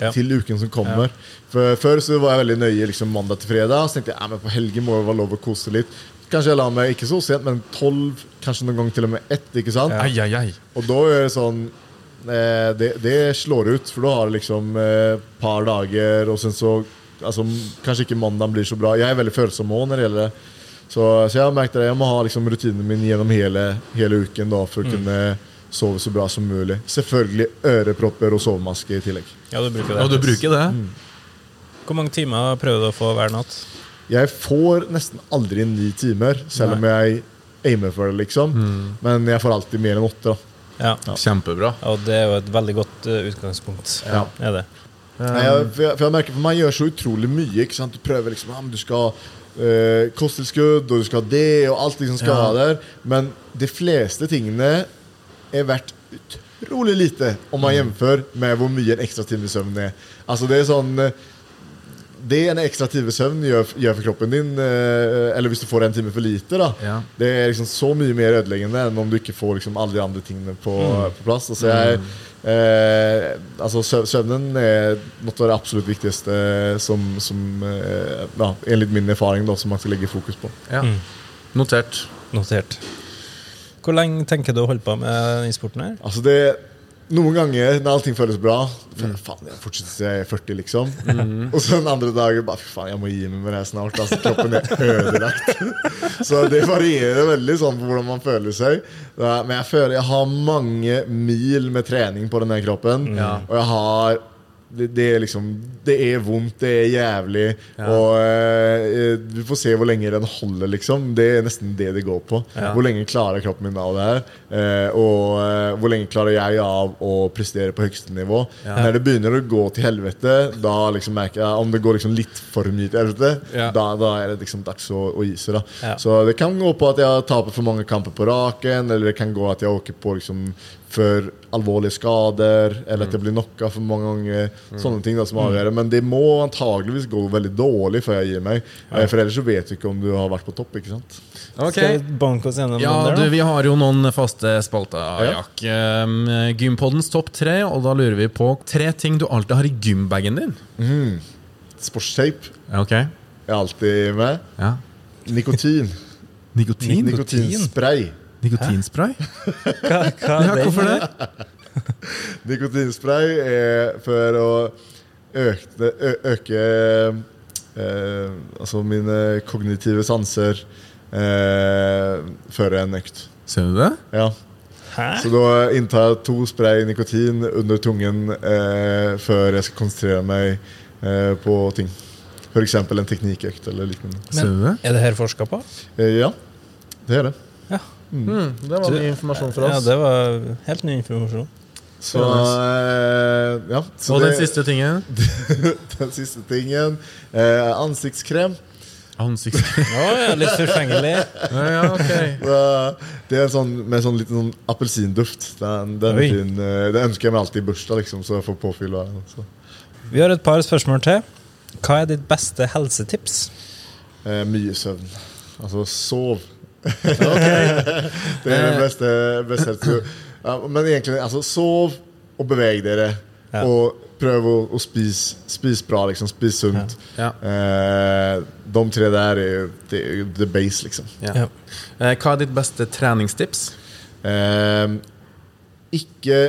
Ja. til uken som kommer. For Før så var jeg veldig nøye liksom mandag til fredag. Så tenkte jeg ja, men på helgen må det være lov å kose litt. Kanskje jeg la meg ikke så sent, men tolv, kanskje noen ganger til og med ett. ikke sant? Ai, ai, ai. Og da er det sånn eh, det, det slår ut, for da har du liksom et eh, par dager, og sen så altså, Kanskje ikke mandagen blir så bra. Jeg er veldig følsom òg når det gjelder det. Så, så jeg har merket det. Jeg må ha liksom rutinen min gjennom hele, hele uken da, for å kunne sove så bra som mulig. Selvfølgelig ørepropper og sovemaske i tillegg. Ja, du bruker det. Og du bruker det? Hvor mange timer prøver du å få hver natt? Jeg får nesten aldri ni timer, selv om jeg aimer for det, liksom. Men jeg får alltid mer enn åtte. da Ja. Kjempebra. Og det er jo et veldig godt uh, utgangspunkt. Ja. Er det. Nei, jeg, for, jeg, for jeg merker for Man gjør så utrolig mye. Ikke sant? Du prøver liksom ah, men Du skal uh, kosttilskudd, og du skal ha det, og alt liksom skal Ja. ha der. Men de fleste tingene er verdt utrolig lite om man jevnfører med hvor mye en ekstra time søvn er. Altså Det er sånn eh, Det en ekstra time søvn gjør, gjør for kroppen din, eh, eller hvis du får en time for lite, da Ja. det er liksom så mye mer ødeleggende enn om du ikke får liksom alle de andre tingene på, på plass. Altså jeg, eh, altså Søvnen er noe av det absolutt viktigste som, som eh, ja, enligt min erfaring da, som man skal legge fokus på. Ja. Notert. Notert. Hvor lenge tenker du å holde på med den sporten her? Altså det Noen ganger når allting føles bra mm. Faen, jeg fortsetter til jeg er 40, liksom. Og så den andre dagen bare Fy faen, jeg må gi meg med det her snart. Altså, kroppen er ødelagt. så det varierer veldig sånn på hvordan man føler seg. Men jeg føler jeg har mange mil med trening på denne kroppen. Og jeg har det, det er liksom Det er vondt, det er jævlig. Og eh, du får se hvor lenge den holder, liksom. Det er nesten det det går på. Hvor lenge klarer kroppen min av det her? Eh, og eh, hvor lenge klarer jeg av å prestere på høyeste nivå? Når det begynner å gå til helvete, da liksom merker jeg om det går liksom litt for mye til helvete, Ja. da, da er det liksom dags å, å gi seg. da Ja. Så det kan gå på at jeg taper for mange kamper på raken, eller det kan gå at jeg åker på liksom for alvorlige skader, eller at jeg blir knocka for mange ganger. Sånne ting da som avgjør. Men det må antageligvis gå veldig dårlig før jeg gir meg. Eh, For ellers så vet du ikke om du har vært på topp. ikke sant? Okay. Skal vi banke oss gjennom Ja, den du, der, da? vi har jo noen faste spalter, Ja. Jack. Um, Gympoddens topp tre, og da lurer vi på tre ting du alltid har i gymbagen din. Sportstape okay. er alltid med. Ja. Nikotin. Nikotin? Nikotinspray. Nikotinspray? Hva, hva Ja, er det? hvorfor det? Nikotinspray er for å øke, øke eh, Altså mine kognitive sanser eh, før en økt. Ser du det? Ja. Hæ? Så da inntar jeg to spray nikotin under tungen eh, før jeg skal konsentrere meg eh, på ting. F.eks. en teknikkøkt eller lignende. Ser du det? Er det her forska på? Eh, ja, det er det. Ja. Mm, det var ny informasjon for oss. Ja, det var helt ny informasjon. Så, eh, ja, så Og den det- siste tingen? den siste tingen. Eh, ansiktskrem. Ansiktskrem. Å ja, litt forfengelig. Ja, ja, okay. Det- er sånn, med sånn liten sånn appelsinduft. Den, den, fin. Eh, det ønsker jeg meg alltid i bursdag, liksom, så jeg får påfyll. av den. Vi har et par spørsmål til. Hva er ditt beste helsetips? Eh, mye søvn. Altså, sov. det er det beste, beste ja, Men egentlig, altså, sov og beveg dere. Ja. Og prøv å, å spise spis bra, liksom. Spis sunt. Ja. Eh, de tre der er er the base, liksom. Ja. Ja. Eh, Hva er ditt beste treningstips? Eh, ikke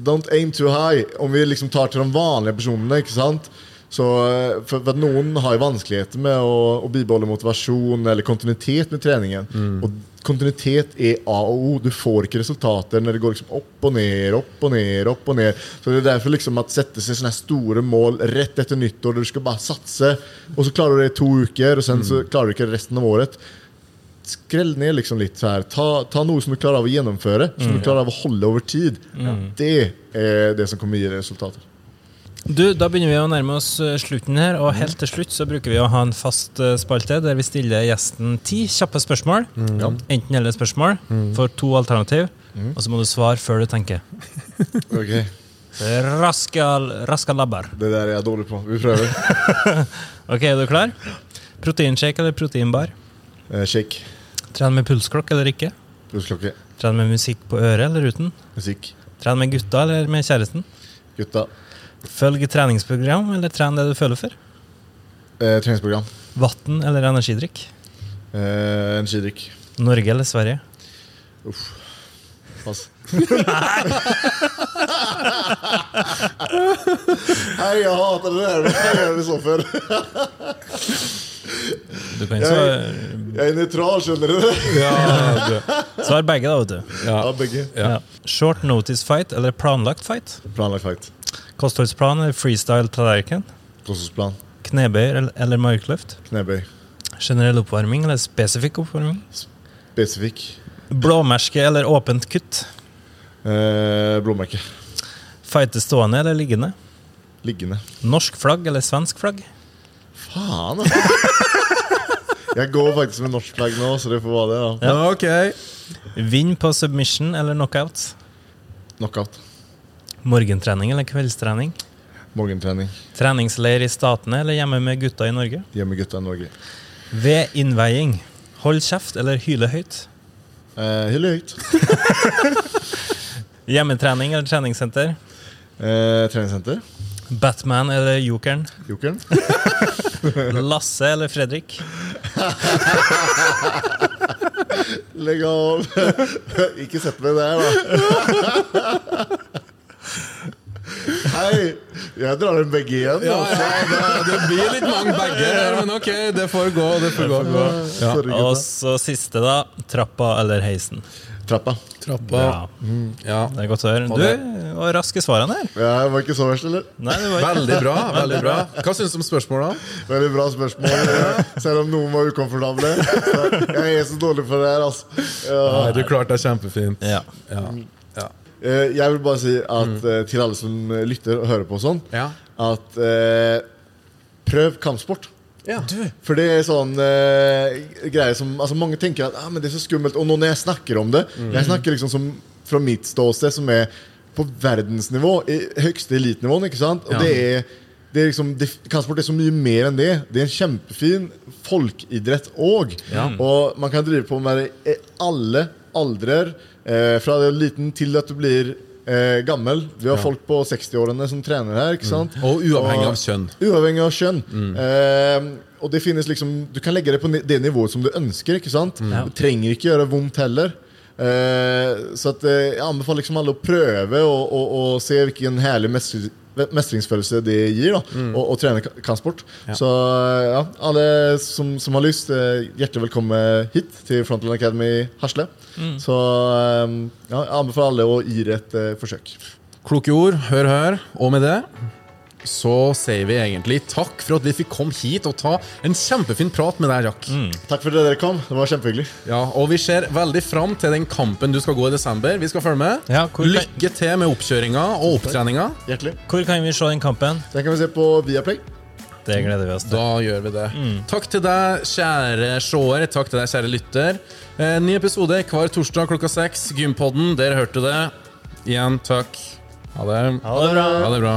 Don't aim too high. Om vi liksom tar til de vanlige personene. ikke sant? Så, eh, for, for Noen har jo vanskeligheter med å, å bibeholde motivasjon eller kontinuitet med treningen. Og kontinuitet er A og O. Du får ikke resultater når det går liksom opp og ned, opp og ned. opp og ned. Så det er derfor liksom at sette seg sånne store mål rett etter nyttår, der du skal bare satse, og så klarer du det i to uker, og sen så klarer du ikke resten av året skrell ned liksom litt her. Ta, ta noe som du klarer av å gjennomføre, som du klarer av å holde over tid. Det er det som kommer gi resultater. Du, Da begynner vi å nærme oss eh, slutten her, og helt til slutt så bruker vi å ha en fast eh, spalte der vi stiller gjesten ti kjappe spørsmål. Mm. Enten eller spørsmål. For to alternativ, og så må du svare før du tenker. Ok, raska labber. det der er jeg dårlig på. Vi prøver. Ok, er du klar? Proteinshake eller proteinbar? Eh, shake. Trene med pulsklokke eller ikke? Pulsklokke. Trene med musikk på øret eller uten? Musikk. Trene med gutta eller med kjæresten? Gutta. Følg treningsprogram eller tren det du føler for? Eh, treningsprogram. Vann eller energidrikk? Eh, energidrikk. Norge eller Sverige? Pass. Hei, jeg hater det der. Hva gjør vi så for? Du kan Jeg, svare, jeg er nøytral, skjønner du. svare begge, da, vet du. Ja, begge. Ja. Short notice fight eller planlagt fight? Planlagt fight. Kostholdsplan eller freestyle tallerken? Kostholdsplan. Knebøy eller, eller markløft? Knebøy. Generell oppvarming eller spesifikk oppvarming? Spesifikk. Blåmerke eller åpent kutt? Eh, blåmerke. Fighte stående eller liggende? Liggende. Norsk flagg eller svensk flagg? Faen, altså. Jeg går faktisk med norsk flagg nå, så det får være det. da Ja, ok. Vinn på submission eller knockout? Knockout. Morgentrening eller kveldstrening? Morgentrening. Treningsleir i Statene eller hjemme med gutta i Norge? Hjemme gutta i Norge. Ved innveiing, hold kjeft eller hyle høyt? Eh, hyle høyt. Hjemmetrening eller treningssenter? Eh, treningssenter. Batman eller Jokeren? Jokeren. Lasse eller Fredrik? Legg av. Ikke sett meg der, da. Hei! Jeg drar dem begge igjen. Ja, altså. ja, det, det blir litt mange bager men ok, det får gå. Det får gå. Ja. Og så siste, da. Trappa eller heisen? Trappa. Trappa. Ja, Ja. det er godt å høre. Du det- var rask i svarene her. Ja, det var ikke så verst, eller? Nei, det var Veldig bra. veldig bra Hva syns du om spørsmåla? Veldig bra spørsmål. Selv om noen var ukomfortable. Så Jeg er så dårlig for det her, altså. Ja. Nei, du klarte deg kjempefint. Ja. Ja. Eh, Jeg vil bare si at eh, til alle som eh, lytter og hører på og sånn, Ja. at eh, prøv kampsport. ja. For det er sånn eh, greier som altså Mange tenker at ah, men det er så skummelt. Og nå når jeg snakker om det Jeg snakker liksom som fra mitt ståsted, som er på verdensnivå, i høyeste elitenivåen. Ikke sant? Og Ja. det er det er liksom, det, Kampsport er så mye mer enn det. Det er en kjempefin folkeidrett òg. Ja. Og man kan drive på med det i alle aldrer. Eh, fra du er liten til at du blir eh, gammel. Vi har Ja. folk på 60-årene som trener her. ikke sant? Og uavhengig Og- av kjønn. Uavhengig av kjønn. Eh, og det finnes liksom Du kan legge det på det nivået som du ønsker. ikke sant? Det trenger ikke gjøre vondt heller. Eh, så at, eh, jeg anbefaler liksom alle å prøve og, og, og se hvilken herlig mestring, mestringsfølelse det gir da, å, å trene kampsport. Ja. Så ja, alle som, som har lyst, eh, hjertelig velkommen hit til Frontline Academy Hasle. Så eh, ja, jeg anbefaler alle å gi det et eh, forsøk. Kloke ord. Hør, hør. Og med det så sier vi egentlig takk for at vi fikk komme hit og ta en kjempefin prat med deg, Jack. Takk for at dere kom. Det var kjempehyggelig. Ja, og vi ser veldig fram til den kampen du skal gå i desember. Vi skal følge med. Ja, hvor kan- Lykke til med oppkjøringa og opptreninga. Hjertelig. Hvor kan vi se den kampen? Den kan vi se på Viaplay. Det gleder vi oss til. Da gjør vi det. Takk til deg, kjære seer. Takk til deg, kjære lytter. Eh, ny episode hver torsdag klokka seks. Gympodden, dere hørte det. Igjen, takk. Ha det. Ha det bra. Ha det bra.